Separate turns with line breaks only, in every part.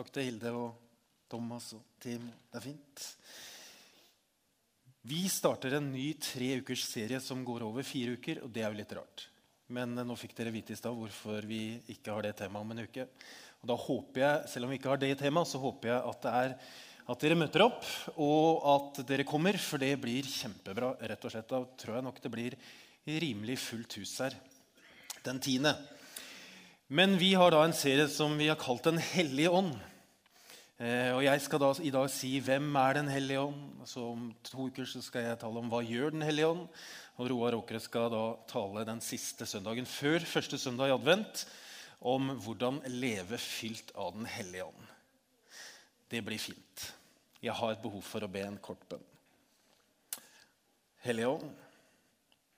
Takk til Hilde og Thomas og Tim. Det er fint. Vi starter en ny tre ukers serie som går over fire uker, og det er jo litt rart. Men nå fikk dere vite i stad hvorfor vi ikke har det temaet om en uke. Og da håper jeg, Selv om vi ikke har det temaet, så håper jeg at, er, at dere møter opp, og at dere kommer, for det blir kjempebra. rett og slett. Da tror jeg nok det blir rimelig fullt hus her den tiende. Men vi har da en serie som vi har kalt Den hellige ånd. Eh, og Jeg skal da i dag si hvem er Den hellige ånd. Så Om to uker så skal jeg tale om hva gjør Den hellige ånd. Og Roar Åkre skal da tale den siste søndagen før første søndag i advent om hvordan leve fylt av Den hellige ånd. Det blir fint. Jeg har et behov for å be en kort bønn. Hellige ånd,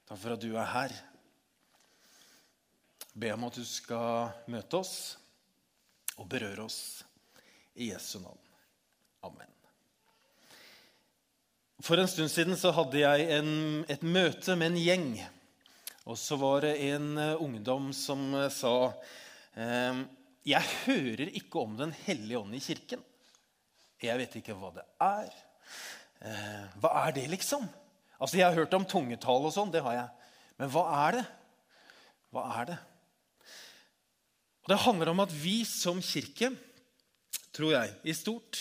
takk for at du er her. Be om at du skal møte oss og berøre oss i Jesu navn. Amen. For en stund siden så hadde jeg en, et møte med en gjeng. Og så var det en uh, ungdom som uh, sa uh, Jeg hører ikke om Den hellige ånd i kirken. Jeg vet ikke hva det er. hva er det, liksom? Altså, Jeg har hørt om tungetall og sånn. det har jeg. Men hva er det? Hva er det? Og Det handler om at vi som kirke, tror jeg, i stort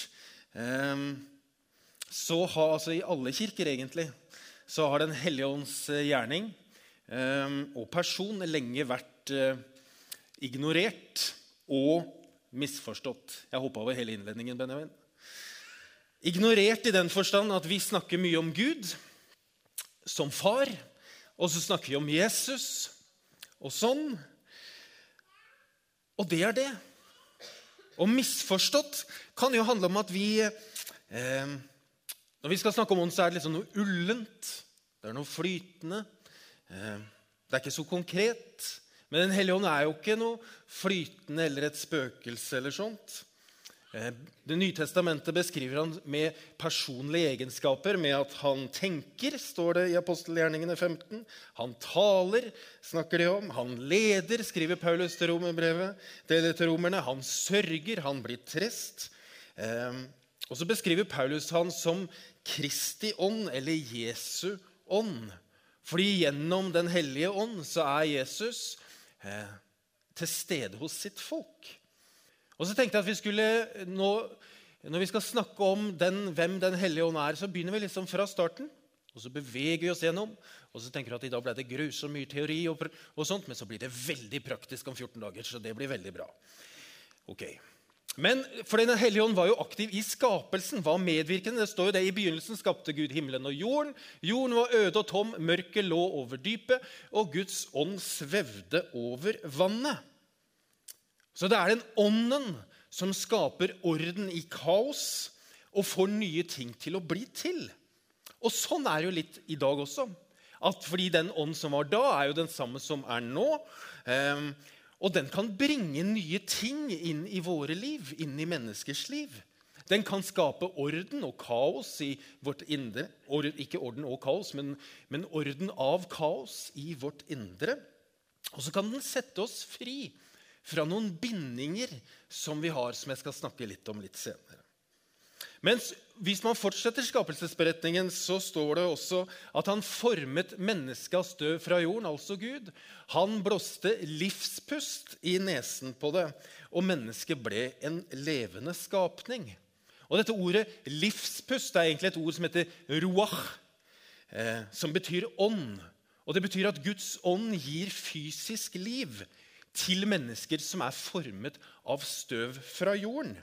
eh, så har, altså I alle kirker, egentlig, så har Den hellige ånds eh, gjerning eh, og person lenge vært eh, ignorert og misforstått. Jeg hoppa over hele innledningen. Benjamin. Ignorert i den forstand at vi snakker mye om Gud som far, og så snakker vi om Jesus og sånn. Og det er det. Og misforstått kan jo handle om at vi eh, Når vi skal snakke om ånd, så er det liksom noe ullent. Det er noe flytende. Eh, det er ikke så konkret. Men Den hellige ånd er jo ikke noe flytende eller et spøkelse eller sånt. Eh, det nye testamentet beskriver han med personlige egenskaper, med at han tenker, står det i apostelgjerningene 15. Han taler, snakker de om. Han leder, skriver Paulus til romerbrevet. Det til romerne. Han sørger, han blir trest. Eh, og så beskriver Paulus han som Kristi ånd, eller Jesu ånd. Fordi gjennom Den hellige ånd så er Jesus eh, til stede hos sitt folk. Og så tenkte jeg at vi skulle, nå, Når vi skal snakke om den, hvem Den hellige ånd er, så begynner vi liksom fra starten. Og så beveger vi oss gjennom. Og så tenker du at i dag ble det grusomt mye teori, og, og, sånt, men så blir det veldig praktisk om 14 dager. Så det blir veldig bra. Ok. Men for Den hellige ånd var jo aktiv i skapelsen, var medvirkende. Det står jo det I begynnelsen skapte Gud himmelen og jorden. Jorden var øde og tom, mørket lå over dypet, og Guds ånd svevde over vannet. Så det er den ånden som skaper orden i kaos og får nye ting til å bli til. Og sånn er det jo litt i dag også. At fordi den ånd som var da, er jo den samme som er nå. Um, og den kan bringe nye ting inn i våre liv, inn i menneskers liv. Den kan skape orden og kaos i vårt indre. Or, ikke orden og kaos, men, men orden av kaos i vårt indre. Og så kan den sette oss fri fra noen bindinger som vi har, som jeg skal snakke litt om litt senere. Mens Hvis man fortsetter skapelsesberetningen, så står det også at han formet mennesket av støv fra jorden, altså Gud. Han blåste livspust i nesen på det, og mennesket ble en levende skapning. Og Dette ordet livspust er egentlig et ord som heter ruach, eh, som betyr ånd. Og Det betyr at Guds ånd gir fysisk liv til mennesker som er formet av støv fra jorden.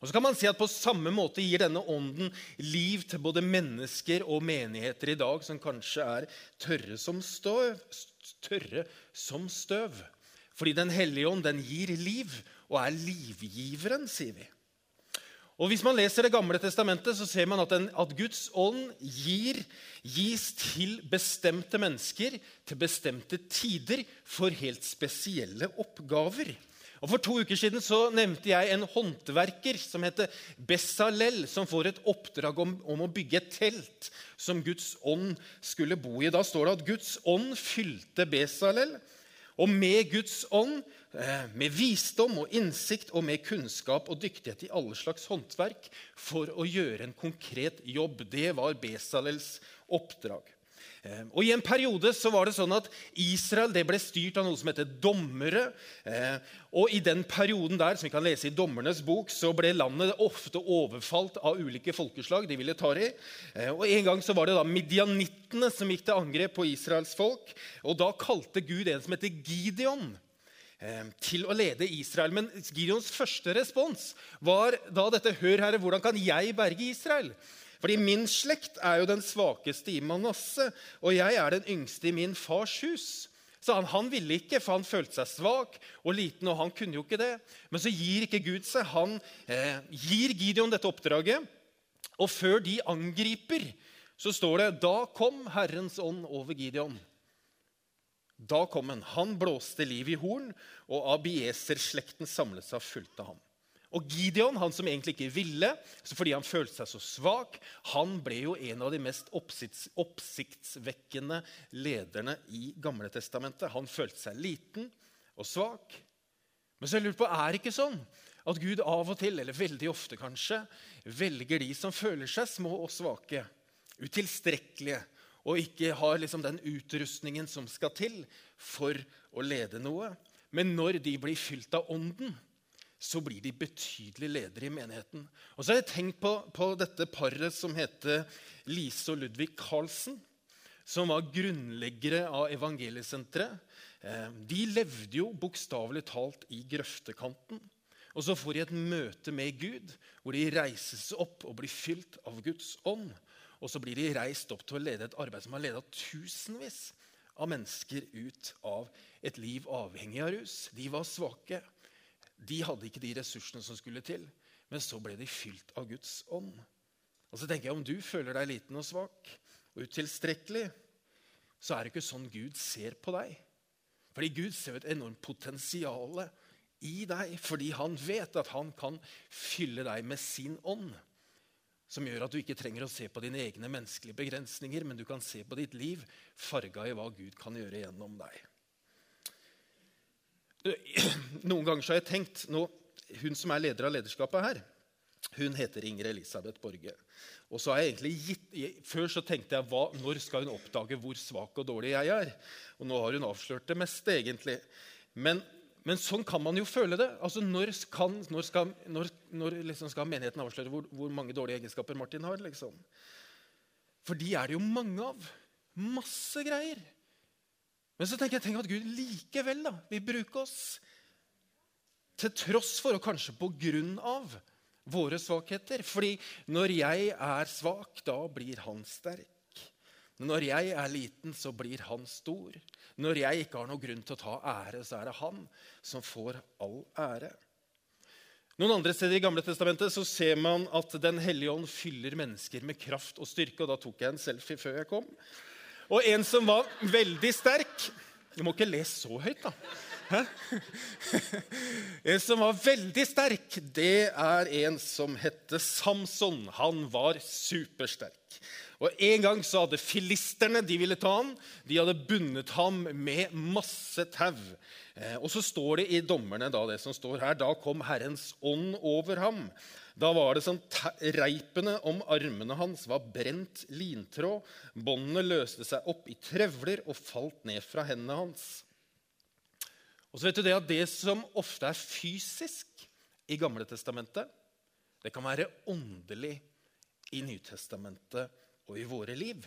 Og så kan man si at På samme måte gir denne ånden liv til både mennesker og menigheter i dag som kanskje er tørre som støv. Tørre som støv. Fordi Den hellige ånd den gir liv og er livgiveren, sier vi. Og Hvis man leser Det gamle testamentet, så ser man at, den, at Guds ånd gir, gis til bestemte mennesker til bestemte tider for helt spesielle oppgaver. Og For to uker siden så nevnte jeg en håndverker som heter Bessalel, som får et oppdrag om, om, å bygge et telt som Guds ånd skulle bo i. Da står det at Guds ånd fylte Bessalel, Og med Guds ånd, eh, med visdom og innsikt og med kunnskap og dyktighet i alle slags håndverk for å gjøre en konkret jobb. Det var Besalels oppdrag. Eh, og I en periode så var det sånn at Israel det ble styrt av noe som heter dommere. Eh, og I den perioden der, som vi kan lese i Dommernes bok, så ble landet ofte overfalt av ulike folkeslag. de ville ta i. Eh, og En gang så var det da midianittene som gikk til angrep på Israels folk. og Da kalte Gud en som heter Gideon, til å lede Israel. Men Gideons første respons var da dette Hør, Herre, hvordan kan jeg berge Israel? Fordi min slekt er jo den svakeste i Manasseh, og jeg er den yngste i min fars hus. Så han, han, ville ikke, for han følte seg svak og liten, og han kunne jo ikke det. Men så gir ikke Gud seg. Han eh, gir Gideon dette oppdraget. Og før de angriper, så står det da kom Herrens ånd over Gideon. Da kom han. Han blåste liv i horn, og Abieser-slekten samlet seg og fulgte ham. Og Gideon, han som egentlig ikke ville, fordi han følte seg så svak, han ble jo en av de mest oppsikts, oppsiktsvekkende lederne i Gamle Testamentet. Han følte seg liten og svak. Men så jeg lurer på, er det ikke sånn at Gud av og til, eller veldig ofte kanskje, velger de som føler seg små og svake, utilstrekkelige, og ikke har liksom den utrustningen som skal til for å lede noe? Men når de blir fylt av Ånden, så blir de betydelige ledere i menigheten. Og så har jeg tenkt på, på dette paret som heter Lise og Ludvig Karlsen. Som var grunnleggere av Evangeliesenteret. Eh, de levde jo bokstavelig talt i grøftekanten. Og så får de et møte med Gud, hvor de reises opp og blir fylt av Guds ånd. Og så blir de reist opp til å lede et arbeid som har leda tusenvis av mennesker ut av et liv avhengig av rus. De var svake. De hadde ikke de ressursene som skulle til. Men så ble de fylt av Guds ånd. Og så tenker jeg, Om du føler deg liten og svak og utilstrekkelig, så er det ikke sånn Gud ser på deg. Fordi Gud ser et enormt potensial i deg, fordi han vet at han kan fylle deg med sin ånd. Som gjør at du ikke trenger å se på dine egne menneskelige begrensninger, men du kan se på ditt liv farga i hva Gud kan gjøre gjennom deg. Noen ganger har jeg tenkt nå, Hun som er leder av lederskapet her, hun heter Inger Elisabeth Borge. Og så har jeg egentlig gitt, Før så tenkte jeg hva, når skal hun oppdage hvor svak og dårlig jeg er? Og nå har hun avslørt det meste, egentlig. Men, men sånn kan man jo føle det. Altså, Når, kan, når skal, når, når liksom skal, menigheten avsløre hvor, hvor, mange dårlige egenskaper Martin har? liksom? For de er det jo mange av. Masse greier. Men så tenker jeg tenk at Gud likevel da, vil bruke oss. Til tross for, og kanskje på grunn av, våre svakheter. Fordi når jeg er svak, da blir han sterk. Når jeg er liten, så blir han stor. Når jeg ikke har noen grunn til å ta ære, så er det han som får all ære. Noen andre steder i Gamle Testamentet så ser man at Den hellige ånd fyller mennesker med kraft og styrke. og Da tok jeg en selfie før jeg kom. Og en som var veldig sterk Du må ikke le så høyt, da. En som var veldig sterk, det er en som hette Samson. Han var supersterk. Og En gang så hadde filisterne de ville ta ham, de hadde bundet ham med masse tau. Eh, og så står det i dommerne da, det som står her, da kom Herrens ånd over ham. Da var det sånn Reipene om armene hans var brent lintråd. Båndene løste seg opp i trevler og falt ned fra hendene hans. Og så vet du Det at det som ofte er fysisk i Gamle Testamentet, det kan være åndelig i Nytestamentet og i våre liv.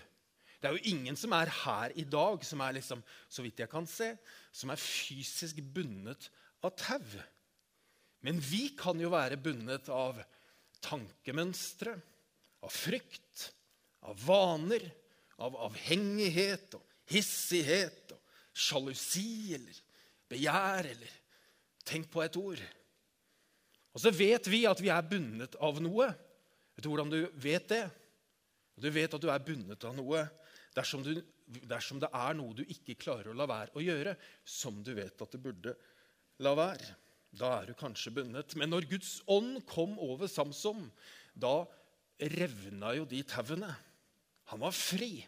Det er jo ingen som er her i dag, som er liksom, så vidt jeg kan se, som er fysisk bundet av tau. Men vi kan jo være bundet av tankemønstre, av frykt, av vaner, av avhengighet og hissighet og sjalusi eller begjær eller Tenk på et ord. Og så vet vi at vi er bundet av noe. Vet du hvordan du vet det? Du vet at du er bundet av noe dersom, du, dersom det er noe du ikke klarer å la være å gjøre, som du vet at du burde la være. Da er du kanskje bundet. Men når Guds ånd kom over Samson, da revna jo de tauene. Han var fri.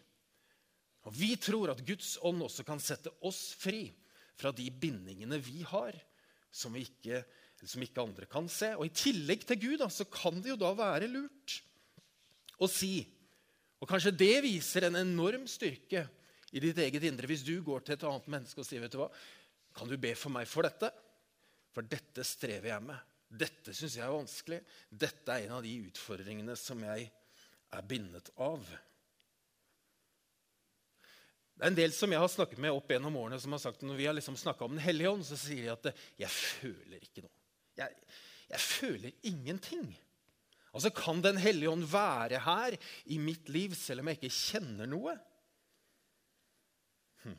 Og Vi tror at Guds ånd også kan sette oss fri fra de bindingene vi har, som, vi ikke, som ikke andre kan se. Og I tillegg til Gud da, så kan det jo da være lurt å si Og kanskje det viser en enorm styrke i ditt eget indre hvis du går til et annet menneske og sier vet du hva, kan du be for meg for dette? For dette strever jeg med. Dette syns jeg er vanskelig. Dette er en av de utfordringene som jeg er bindet av. Det er en del som jeg har snakket med opp gjennom årene, som har sagt når vi har liksom om Den hellige ånd, så sier de at 'jeg føler ikke noe'. Jeg, jeg føler ingenting. Altså, Kan Den hellige ånd være her i mitt liv selv om jeg ikke kjenner noe? Hm.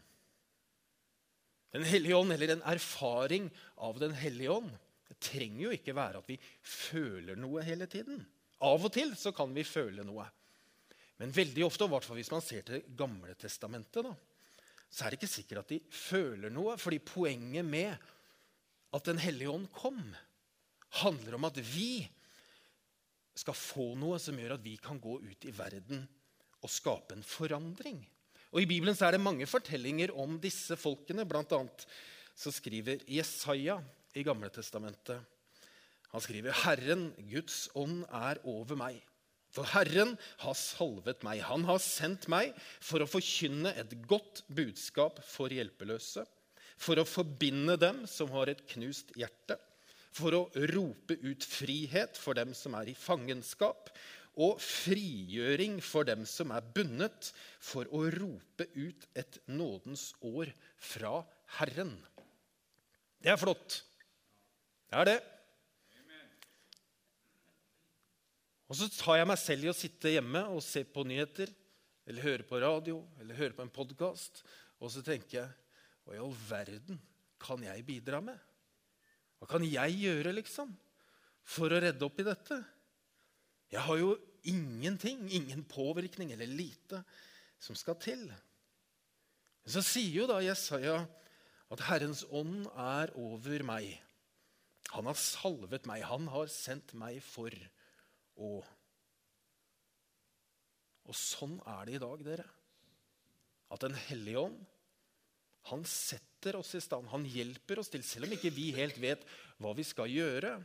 Den hellige ånd, eller en erfaring av Den hellige ånd, det trenger jo ikke være at vi føler noe hele tiden. Av og til så kan vi føle noe. Men veldig ofte, og hvis man ser til Gamle testamentet, da, så er det ikke sikkert at de føler noe. fordi poenget med at Den hellige ånd kom, handler om at vi skal få noe som gjør at vi kan gå ut i verden og skape en forandring. Og I Bibelen så er det mange fortellinger om disse folkene. Blant annet så skriver Jesaja i Gamle testamentet Han skriver Herren, Guds ånd, er over meg for Herren har salvet meg. Han har sendt meg for å forkynne et godt budskap for hjelpeløse, for å forbinde dem som har et knust hjerte, for å rope ut frihet for dem som er i fangenskap, og frigjøring for dem som er bundet, for å rope ut et nådens år fra Herren. Det er flott. Det er det. Og så tar jeg meg selv i å sitte hjemme og se på nyheter eller høre på radio eller høre på en podkast, og så tenker jeg Hva i all verden kan jeg bidra med? Hva kan jeg gjøre, liksom, for å redde opp i dette? Jeg har jo ingenting, ingen påvirkning eller lite, som skal til. Så sier jo da Jesaja at Herrens ånd er over meg. Han har salvet meg, han har sendt meg for og Og sånn er det i dag, dere. At Den hellige ånd han setter oss i stand, han hjelper oss til, selv om ikke vi helt vet hva vi skal gjøre,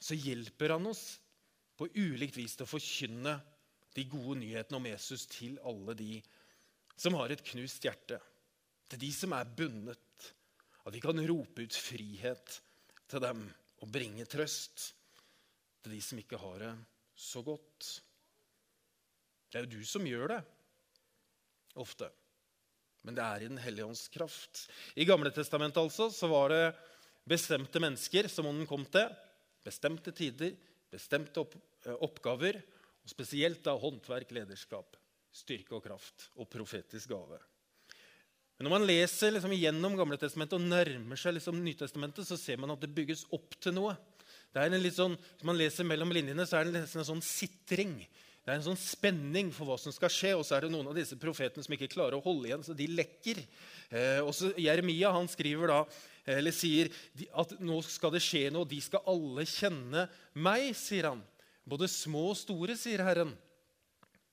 så hjelper han oss på ulikt vis til å forkynne de gode nyhetene om Jesus til alle de som har et knust hjerte, til de som er bundet. At vi kan rope ut frihet til dem og bringe trøst til de som ikke har det så godt. Det er jo du som gjør det, ofte. Men det er i Den hellige ånds kraft. I Gamle testamentet altså, så var det bestemte mennesker som ånden kom til. Bestemte tider, bestemte opp, eh, oppgaver. Og spesielt da håndverk, lederskap, styrke og kraft og profetisk gave. Men Når man leser liksom gjennom Gamle testamentet og nærmer seg liksom Nytestamentet, så ser man at det bygges opp til noe. Det er en litt sånn, Hvis man leser mellom linjene, så er det nesten en sånn sitring. Det er en sånn spenning for hva som skal skje. Og så er det noen av disse profetene som ikke klarer å holde igjen, så de lekker. Eh, også Jeremia han skriver da, eller sier at nå skal det skje noe. De skal alle kjenne meg, sier han. Både små og store, sier Herren.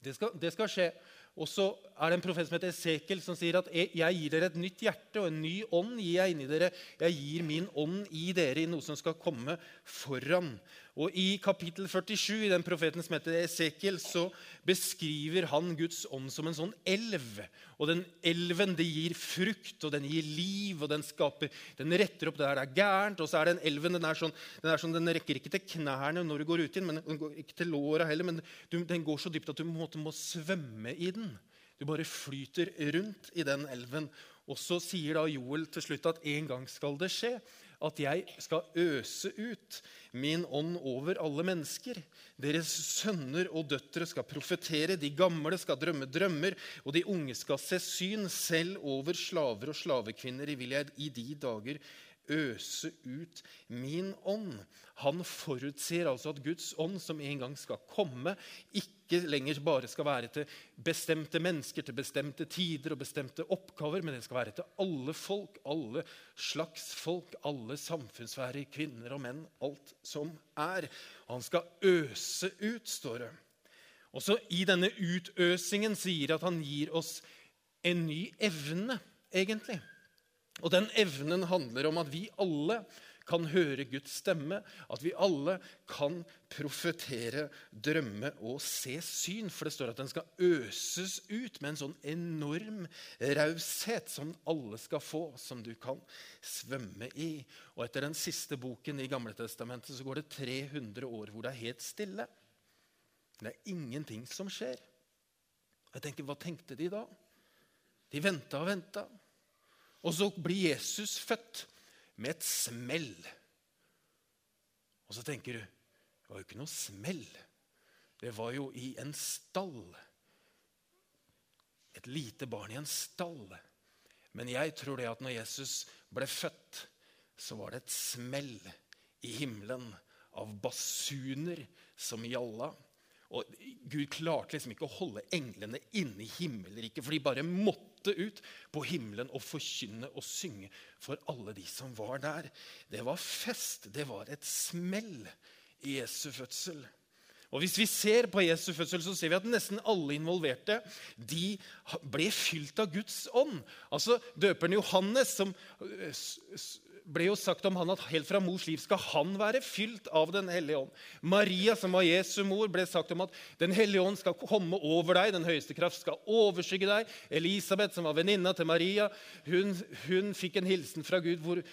Det skal, det skal skje. Og så er det en profet som heter Esekel, som sier at jeg gir dere et nytt hjerte og en ny ånd gir jeg inni dere. Jeg gir min ånd i dere i noe som skal komme foran. Og I kapittel 47 i den profeten som heter Esekiel, så beskriver han Guds ånd som en sånn elv. Og den elven det gir frukt, og den gir liv, og den, skaper, den retter opp det der det er gærent. Og så er den elven den er sånn, den, er sånn, den rekker ikke til knærne når du går uti den, men den går ikke til låra heller, men du, den går så dypt at du må, må svømme i den. Du bare flyter rundt i den elven. Og så sier da Joel til slutt at en gang skal det skje at jeg skal øse ut min ånd over alle mennesker. Deres sønner og døtre skal profetere, de gamle skal drømme drømmer, og de unge skal se syn. Selv over slaver og slavekvinner vil jeg i de dager øse ut min ånd. Han forutser altså at Guds ånd, som en gang skal komme, ikke lenger bare skal være til bestemte mennesker, til bestemte tider og bestemte oppgaver, men den skal være til alle folk, alle slags folk, alle samfunnssfærer, kvinner og menn, alt som er. Han skal øse ut, står det. Også I denne utøsingen sier at han gir oss en ny evne, egentlig. Og den evnen handler om at vi alle kan høre Guds stemme, at vi alle kan profetere, drømme og se syn. For det står at den skal øses ut med en sånn enorm raushet som alle skal få, som du kan svømme i. Og etter den siste boken i Gamle Testamentet så går det 300 år hvor det er helt stille. Det er ingenting som skjer. Jeg tenker, Hva tenkte de da? De venta og venta. Og så blir Jesus født med et smell. Og så tenker du det var jo ikke noe smell. Det var jo i en stall. Et lite barn i en stall. Men jeg tror det at når Jesus ble født, så var det et smell i himmelen av basuner som gjalla. Og Gud klarte liksom ikke å holde englene inne i himmelriket, for de bare måtte ut på himmelen og forkynne og synge for alle de som var der. Det var fest. Det var et smell i Jesu fødsel. Og Hvis vi ser på Jesu fødsel, så ser vi at nesten alle involverte de ble fylt av Guds ånd. Altså Døperen Johannes, som ble jo sagt om han at helt fra mors liv skal han være fylt av Den hellige ånd. Maria, som var Jesu mor, ble sagt om at Den hellige ånd skal komme over deg. Den høyeste kraft skal overskygge deg. Elisabeth, som var venninna til Maria, hun, hun, fikk en hilsen fra Gud hvor,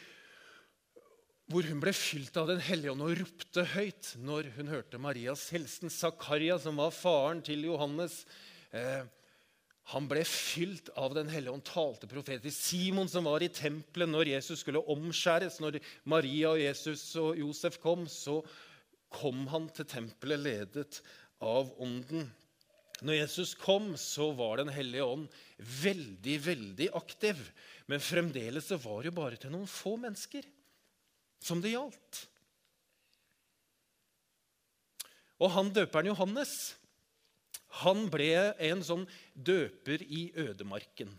hvor hun ble fylt av Den hellige ånd og ropte høyt når hun hørte Marias hilsen. Zakaria, som var faren til Johannes, eh, han ble fylt av Den hellige ånd, talte profetisk. Simon, som var i tempelet når Jesus skulle omskjæres, når Maria og Jesus og Josef kom, så kom han til tempelet ledet av Ånden. Når Jesus kom, så var Den hellige ånd veldig, veldig aktiv. Men fremdeles var det bare til noen få mennesker som det gjaldt. Og han døperen Johannes han ble en sånn døper i ødemarken.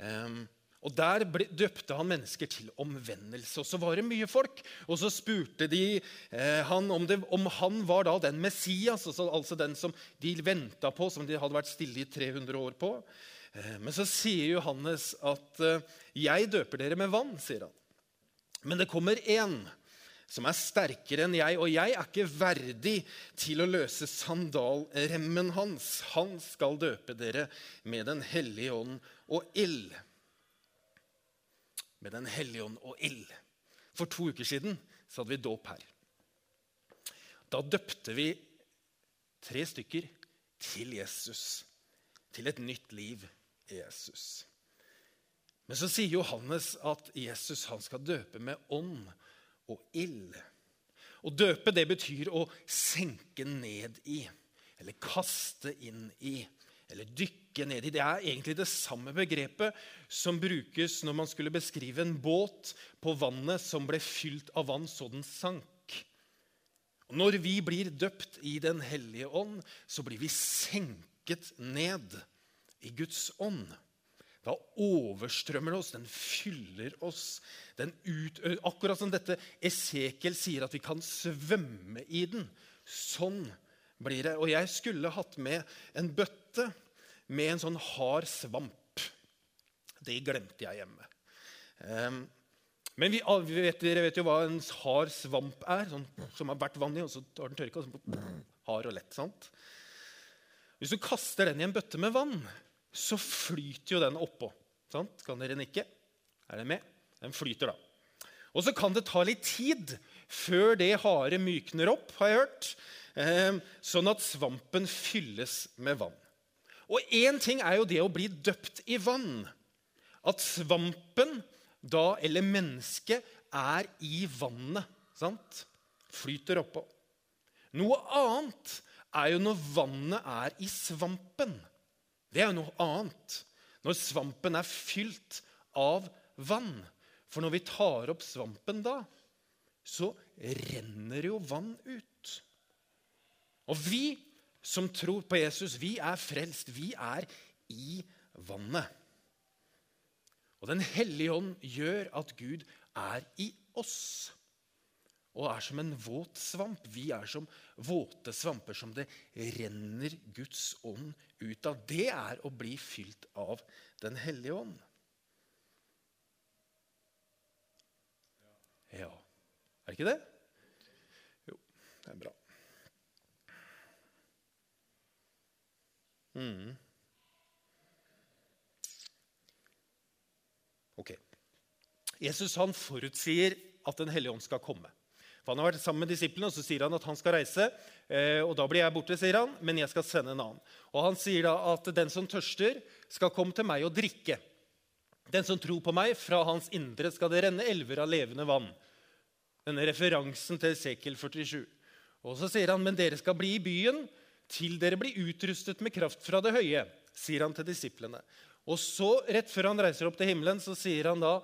Um, og Der ble, døpte han mennesker til omvendelse. Og Så var det mye folk. Og så spurte de eh, han om, det, om, han var da den Messias, altså, altså den som de venta på, som de hadde vært stille i 300 år på. Eh, men så sier Johannes at eh, 'jeg døper dere med vann', sier han. Men det kommer én som er sterkere enn jeg, og jeg er ikke verdig til å løse sandalremmen hans. Han skal døpe dere med Den hellige ånd og ild. Med Den hellige ånd og ild. For to uker siden så hadde vi dåp her. Da døpte vi tre stykker til Jesus. Til et nytt liv i Jesus. Men så sier Johannes at Jesus han skal døpe med ånd og ild. Å døpe det betyr å senke ned i, eller kaste inn i, eller dykke ned i. Det er egentlig det samme begrepet som brukes når man skulle beskrive en båt på vannet som ble fylt av vann så den sank. Og når vi blir døpt i Den hellige ånd, så blir vi senket ned i Guds ånd. Da overstrømmer det oss, den fyller oss. Den ut, akkurat som dette Esekiel sier at vi kan svømme i den. Sånn blir det. Og jeg skulle hatt med en bøtte med en sånn hard svamp. Det glemte jeg hjemme. Um, men vi, vi vet, dere vet jo hva en hard svamp er, sånn, som har vært vann i, og så har den tørka. Sånn, hard og lett, sant? Hvis du kaster den i en bøtte med vann, så flyter jo den oppå. Sant? Kan dere nikke? Er den med? Den flyter, da. Og så kan det ta litt tid før det harde mykner opp, har jeg hørt. Eh, sånn at svampen fylles med vann. Og én ting er jo det å bli døpt i vann. At svampen da, eller mennesket, er i vannet. Sant? Flyter oppå. Noe annet er jo når vannet er i svampen. Det er jo noe annet. Når svampen er fylt av vann. For når vi tar opp svampen da, så renner jo vann ut. Og vi som tror på Jesus, vi er frelst. Vi er i vannet. Og Den hellige ånd gjør at Gud er i oss og er som en våt svamp. Vi er som våte svamper som det renner Guds ånd ut av. Det er å bli fylt av Den hellige ånd. Ja. Er det ikke det? Jo, det er bra. Mm. Ok. Jesus han forutsier at Den hellige ånd skal komme. For Han har vært sammen med disiplene, og så sier han at han skal reise. Eh, og Da blir jeg borte, sier han, men jeg skal sende en annen. Og Han sier da at den som tørster, skal komme til meg og drikke. Den som tror på meg, fra hans indre skal det renne elver av levende vann. Denne referansen til Sekel 47. Og så sier han, men dere skal bli i byen til dere blir utrustet med kraft fra det høye, sier han til disiplene. Og så, rett før han reiser opp til himmelen, så sier han da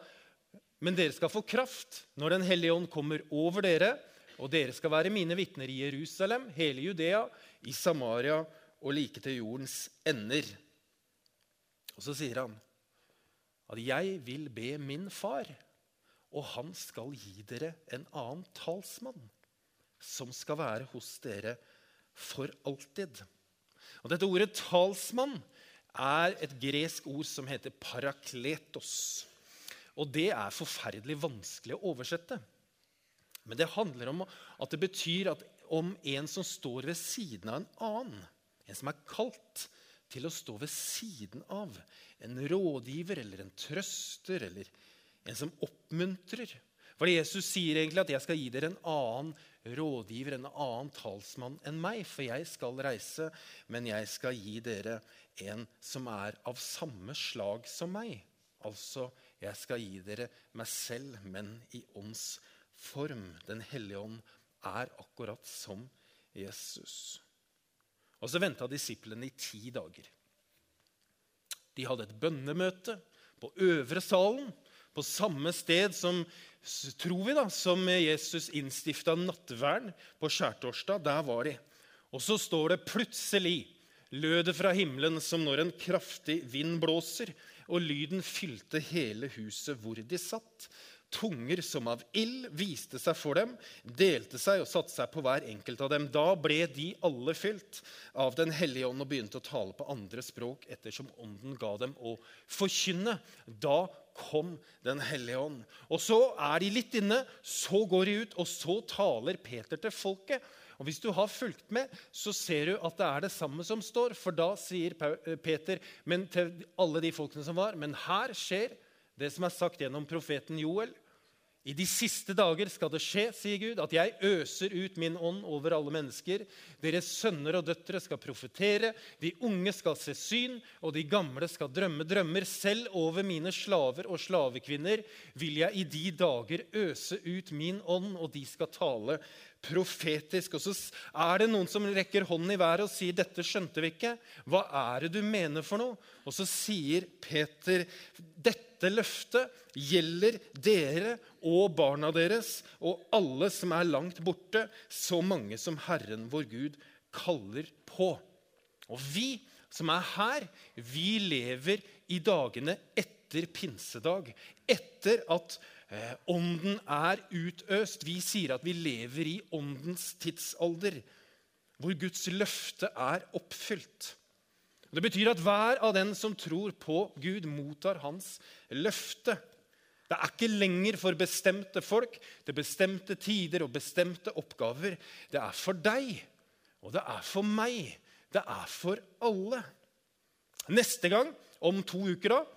men dere skal få kraft når Den hellige ånd kommer over dere, og dere skal være mine vitner i Jerusalem, hele Judea, i Samaria og like til jordens ender. Og så sier han at jeg vil be min far, og han skal gi dere en annen talsmann, som skal være hos dere for alltid. Og Dette ordet 'talsmann' er et gresk ord som heter 'parakletos'. Og det er forferdelig vanskelig å oversette. Men det handler om at det betyr at om en som står ved siden av en annen, en som er kalt til å stå ved siden av, en rådgiver eller en trøster eller en som oppmuntrer. For Jesus sier egentlig at 'jeg skal gi dere en annen rådgiver, en annen talsmann enn meg', for jeg skal reise, men jeg skal gi dere en som er av samme slag som meg. Altså jeg skal gi dere meg selv, men i ånds form. Den hellige ånd er akkurat som Jesus. Og så venta disiplene i ti dager. De hadde et bønnemøte på øvre salen, på samme sted som tror vi da, som Jesus innstifta nattvern på skjærtorsdag. Der var de. Og så står det plutselig lød det fra himmelen som når en kraftig vind blåser og lyden fylte hele huset hvor de satt. Tunger som av ild viste seg for dem, delte seg og satte seg på hver enkelt av dem. Da ble de alle fylt av Den hellige ånd og begynte å tale på andre språk ettersom ånden ga dem å forkynne. Da kom Den hellige ånd. Og så er de litt inne, så går de ut, og så taler Peter til folket. Og Hvis du har fulgt med, så ser du at det er det samme som står. For da sier eh, Peter men til alle de folkene som var, men her skjer det som er sagt gjennom profeten Joel. I de siste dager skal det skje, sier Gud, at jeg øser ut min ånd over alle mennesker. Deres sønner og døtre skal profetere, de unge skal se syn, og de gamle skal drømme drømmer. Selv over mine slaver og slavekvinner vil jeg i de dager øse ut min ånd, og de skal tale profetisk. Og så er det noen som rekker hånden i været og sier, 'Dette skjønte vi ikke. Hva er det du mener for noe?' Og så sier Peter, 'Dette løftet gjelder dere og barna deres' 'og alle som er langt borte, så mange som Herren vår Gud kaller på'. Og vi som er her, vi lever i dagene etter pinsedag. Etter at ånden er utøst. Vi sier at vi lever i åndens tidsalder, hvor Guds løfte er oppfylt. Det betyr at hver av den som tror på Gud, mottar hans løfte. Det er ikke lenger for bestemte folk, til bestemte tider og bestemte oppgaver. Det er for deg, og det er for meg. Det er for alle. Neste gang, om to uker, da,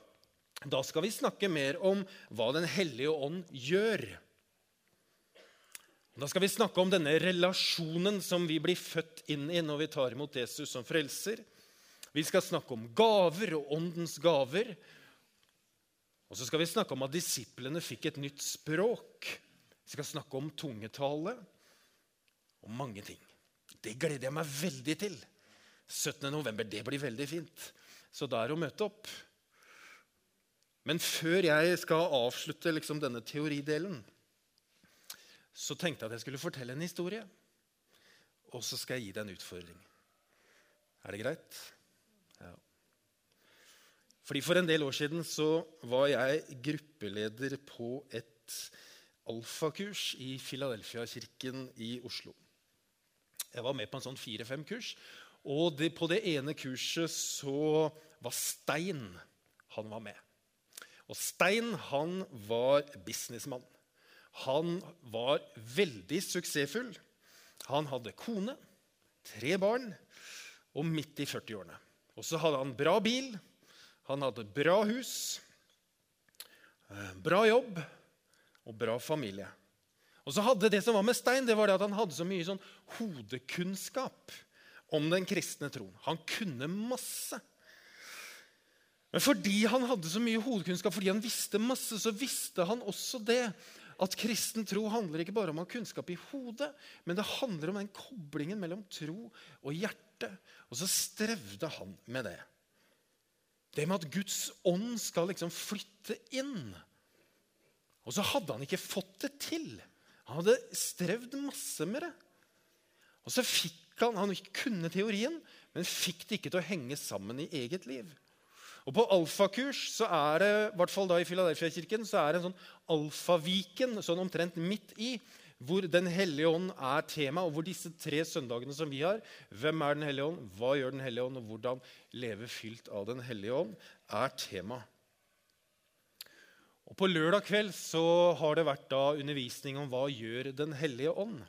da skal vi snakke mer om hva Den hellige ånd gjør. Da skal vi snakke om denne relasjonen som vi blir født inn i når vi tar imot Jesus som frelser. Vi skal snakke om gaver og åndens gaver. Og så skal vi snakke om at disiplene fikk et nytt språk. Vi skal snakke om tungetale og mange ting. Det gleder jeg meg veldig til. 17. november, det blir veldig fint. Så da er det å møte opp. Men før jeg skal avslutte liksom denne teoridelen, så tenkte jeg at jeg skulle fortelle en historie. Og så skal jeg gi deg en utfordring. Er det greit? Ja. Fordi For en del år siden så var jeg gruppeleder på et alfakurs i Filadelfia-kirken i Oslo. Jeg var med på en sånn fire-fem kurs. Og det, på det ene kurset så var Stein han var med. Og Stein han var businessmann. han var veldig suksessfull. Han hadde kone, tre barn og midt i 40-årene. Og så hadde han bra bil, han hadde bra hus, eh, bra jobb og bra familie. Og så hadde Det som var med Stein, det var det at han hadde så mye sånn hodekunnskap om den kristne troen. Han kunne masse. Men fordi han hadde så mye hodekunnskap, fordi han visste masse, så visste han også det at kristen tro handler ikke bare om å ha kunnskap i hodet, men det handler om den koblingen mellom tro og hjerte. Og så strevde han med det. Det med at Guds ånd skal liksom flytte inn. Og så hadde han ikke fått det til. Han hadde strevd masse med det. Og så fikk han Han kunne teorien, men fikk det ikke til å henge sammen i eget liv. Og På alfakurs så er det, i hvert fall da i Filadelfia-kirken, så er det en sånn alfaviken sånn omtrent midt i, hvor Den hellige ånd er tema, og hvor disse tre søndagene som vi har Hvem er Den hellige ånd? Hva gjør Den hellige ånd? Og hvordan leve fylt av Den hellige ånd? er tema. Og På lørdag kveld så har det vært da undervisning om hva gjør Den hellige ånd.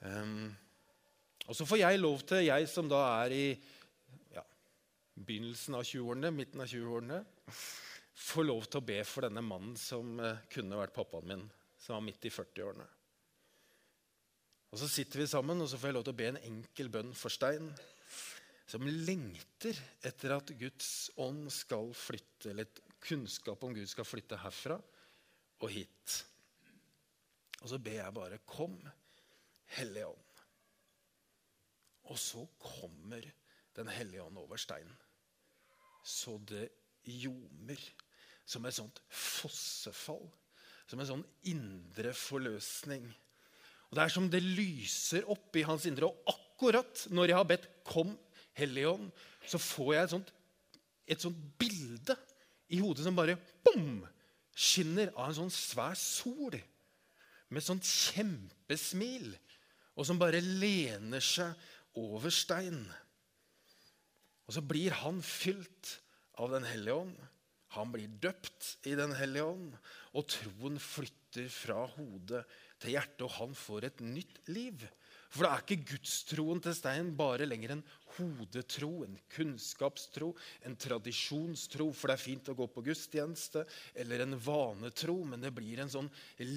Um, og så får jeg lov til, jeg som da er i begynnelsen av 20-årene, midten av 20-årene, få lov til å be for denne mannen som uh, kunne vært pappaen min, som var midt i 40-årene. Og Så sitter vi sammen, og så får jeg lov til å be en enkel bønn for Stein, som lengter etter at Guds ånd skal flytte, eller kunnskap om Gud skal flytte herfra og hit. Og så ber jeg bare 'Kom, Hellige Ånd'. Og så kommer Den hellige ånd over steinen. Så det ljomer som et sånt fossefall. Som en sånn indre forløsning. Og Det er som det lyser opp i hans indre. Og akkurat når jeg har bedt 'Kom, Hellige Ånd', så får jeg et sånt, et sånt bilde i hodet som bare bom, skinner av en sånn svær sol. Med et sånt kjempesmil. Og som bare lener seg over stein. Og så blir han fylt av Den hellige ånd. Han blir døpt i Den hellige ånd. Og troen flytter fra hodet til hjertet, og han får et nytt liv. For det er ikke gudstroen til Stein bare lenger en hodetro, en kunnskapstro, en tradisjonstro, for det er fint å gå på gudstjeneste, eller en vanetro, men det blir en sånn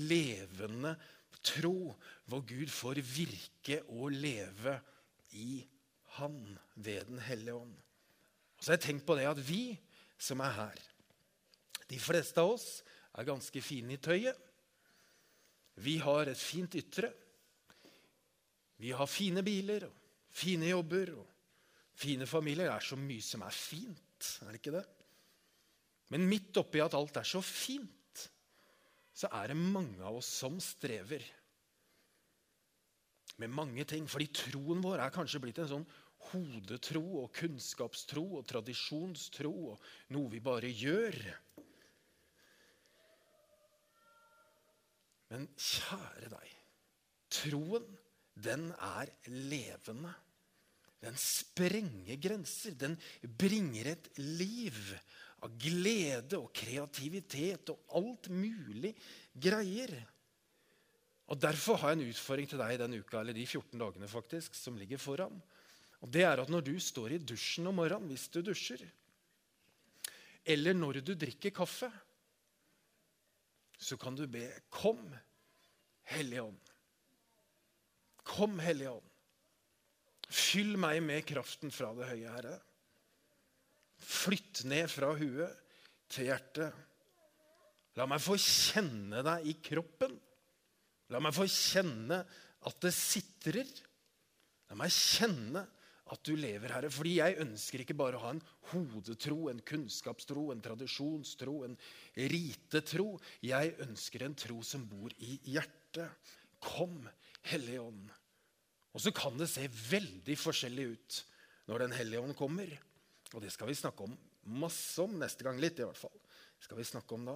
levende tro hvor Gud får virke og leve i Han ved Den hellige ånd. Og så har jeg tenkt på det at vi som er her, de fleste av oss er ganske fine i tøyet. Vi har et fint ytre. Vi har fine biler og fine jobber og fine familier. Det er så mye som er fint, er det ikke det? Men midt oppi at alt er så fint, så er det mange av oss som strever med mange ting. Fordi troen vår er kanskje blitt en sånn hodetro og kunnskapstro og tradisjonstro og noe vi bare gjør. Men kjære deg, troen den er levende. Den sprenger grenser. Den bringer et liv av glede og kreativitet og alt mulig greier. Og Derfor har jeg en utfordring til deg denne uka, eller de 14 dagene faktisk, som ligger foran. Og det er at Når du står i dusjen om morgenen, hvis du dusjer, eller når du drikker kaffe, så kan du be Kom, Hellige Ånd. Kom, Hellige Ånd. Fyll meg med kraften fra det høye, Herre. Flytt ned fra huet til hjertet. La meg få kjenne deg i kroppen. La meg få kjenne at det sitrer. La meg kjenne at du lever, Herre. Fordi jeg ønsker ikke bare å ha en hodetro, en kunnskapstro, en tradisjonstro, en ritetro. Jeg ønsker en tro som bor i hjertet. Kom, Hellige Ånd. Og så kan det se veldig forskjellig ut når Den hellige ånd kommer. Og det skal vi snakke om masse om neste gang. Litt, i hvert fall. Det skal vi snakke om da.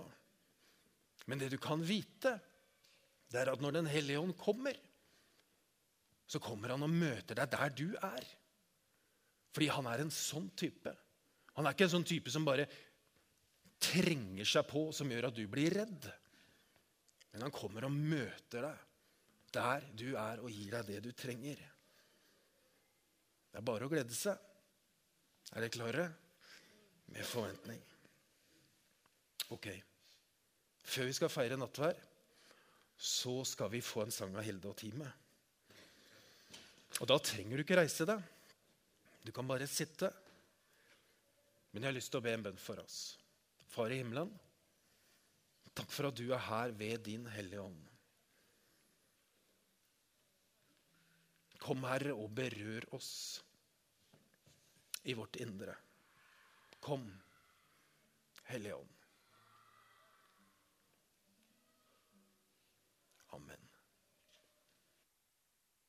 Men det du kan vite, det er at når Den hellige ånd kommer, så kommer han og møter deg der du er. Fordi han er en sånn type. Han er ikke en sånn type som bare trenger seg på, som gjør at du blir redd. Men han kommer og møter deg der du er, og gir deg det du trenger. Det er bare å glede seg. Er dere klare? Med forventning. Ok. Før vi skal feire nattvær, så skal vi få en sang av Hilde og teamet. Og da trenger du ikke reise deg. Du kan bare sitte. Men jeg har lyst til å be en bønn for oss. Far i himmelen, takk for at du er her ved din Hellige Ånd. Kom, Herre, og berør oss i vårt indre. Kom, Hellige Ånd. Amen.